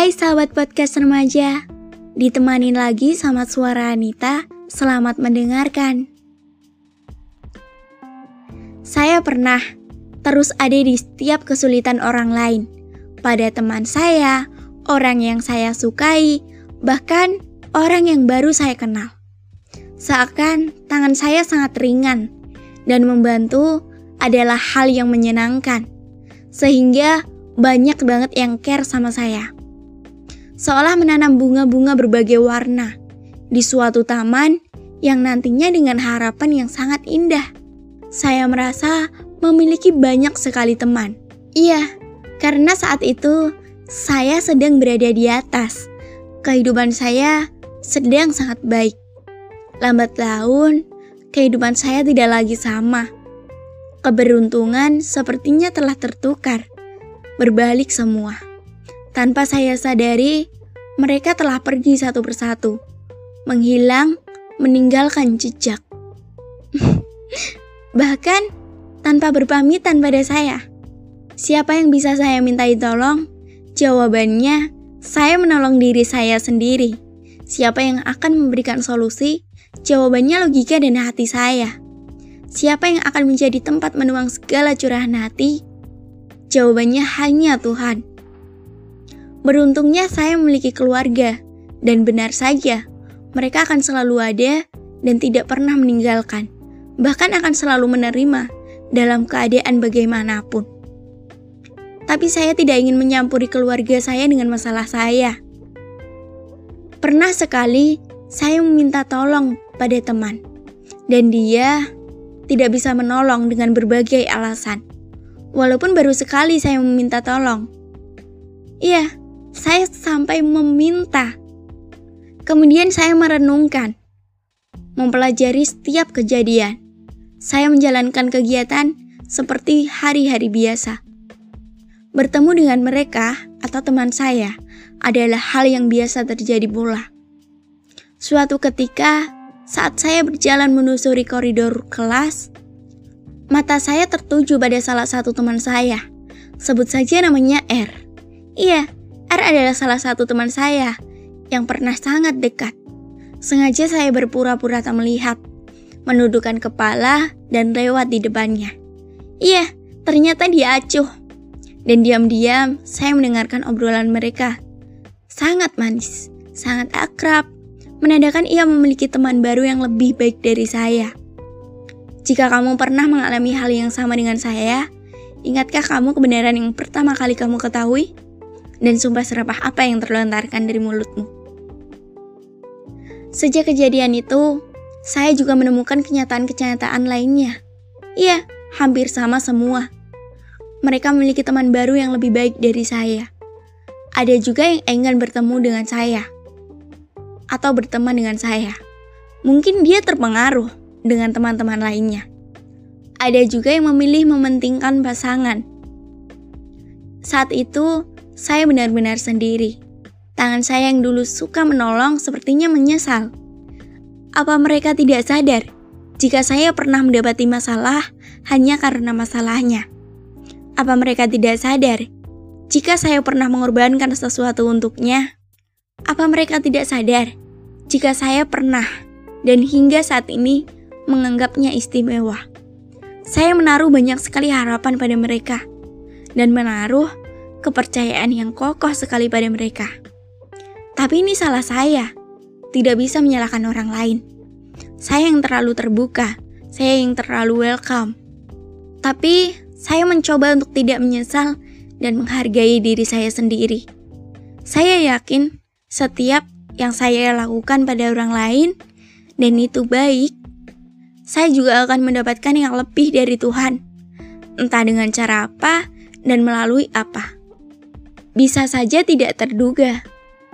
Hai sahabat podcast remaja, ditemanin lagi sama suara Anita, selamat mendengarkan. Saya pernah terus ada di setiap kesulitan orang lain, pada teman saya, orang yang saya sukai, bahkan orang yang baru saya kenal. Seakan tangan saya sangat ringan dan membantu adalah hal yang menyenangkan, sehingga banyak banget yang care sama saya. Seolah menanam bunga-bunga berbagai warna di suatu taman yang nantinya dengan harapan yang sangat indah. Saya merasa memiliki banyak sekali teman. Iya, karena saat itu saya sedang berada di atas. Kehidupan saya sedang sangat baik. Lambat laun, kehidupan saya tidak lagi sama. Keberuntungan sepertinya telah tertukar, berbalik semua. Tanpa saya sadari, mereka telah pergi satu persatu, menghilang, meninggalkan jejak. Bahkan tanpa berpamitan pada saya. Siapa yang bisa saya mintai tolong? Jawabannya, saya menolong diri saya sendiri. Siapa yang akan memberikan solusi? Jawabannya logika dan hati saya. Siapa yang akan menjadi tempat menuang segala curahan hati? Jawabannya hanya Tuhan. Beruntungnya saya memiliki keluarga, dan benar saja, mereka akan selalu ada dan tidak pernah meninggalkan, bahkan akan selalu menerima dalam keadaan bagaimanapun. Tapi saya tidak ingin menyampuri keluarga saya dengan masalah saya. Pernah sekali saya meminta tolong pada teman, dan dia tidak bisa menolong dengan berbagai alasan. Walaupun baru sekali saya meminta tolong. Iya, saya sampai meminta. Kemudian saya merenungkan, mempelajari setiap kejadian. Saya menjalankan kegiatan seperti hari-hari biasa. Bertemu dengan mereka atau teman saya adalah hal yang biasa terjadi pula. Suatu ketika, saat saya berjalan menyusuri koridor kelas, mata saya tertuju pada salah satu teman saya. Sebut saja namanya R. Iya, R adalah salah satu teman saya yang pernah sangat dekat. Sengaja saya berpura-pura tak melihat, menundukkan kepala dan lewat di depannya. Iya, ternyata dia acuh. Dan diam-diam saya mendengarkan obrolan mereka. Sangat manis, sangat akrab, menandakan ia memiliki teman baru yang lebih baik dari saya. Jika kamu pernah mengalami hal yang sama dengan saya, ingatkah kamu kebenaran yang pertama kali kamu ketahui? Dan sumpah serapah apa yang terlontarkan dari mulutmu? Sejak kejadian itu, saya juga menemukan kenyataan-kenyataan lainnya. Iya, hampir sama semua. Mereka memiliki teman baru yang lebih baik dari saya. Ada juga yang enggan bertemu dengan saya atau berteman dengan saya. Mungkin dia terpengaruh dengan teman-teman lainnya. Ada juga yang memilih mementingkan pasangan. Saat itu, saya benar-benar sendiri. Tangan saya yang dulu suka menolong sepertinya menyesal. Apa mereka tidak sadar jika saya pernah mendapati masalah hanya karena masalahnya? Apa mereka tidak sadar jika saya pernah mengorbankan sesuatu untuknya? Apa mereka tidak sadar jika saya pernah dan hingga saat ini menganggapnya istimewa. Saya menaruh banyak sekali harapan pada mereka dan menaruh kepercayaan yang kokoh sekali pada mereka. Tapi ini salah saya, tidak bisa menyalahkan orang lain. Saya yang terlalu terbuka, saya yang terlalu welcome. Tapi saya mencoba untuk tidak menyesal dan menghargai diri saya sendiri. Saya yakin setiap yang saya lakukan pada orang lain dan itu baik, saya juga akan mendapatkan yang lebih dari Tuhan. Entah dengan cara apa dan melalui apa. Bisa saja tidak terduga,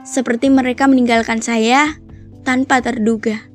seperti mereka meninggalkan saya tanpa terduga.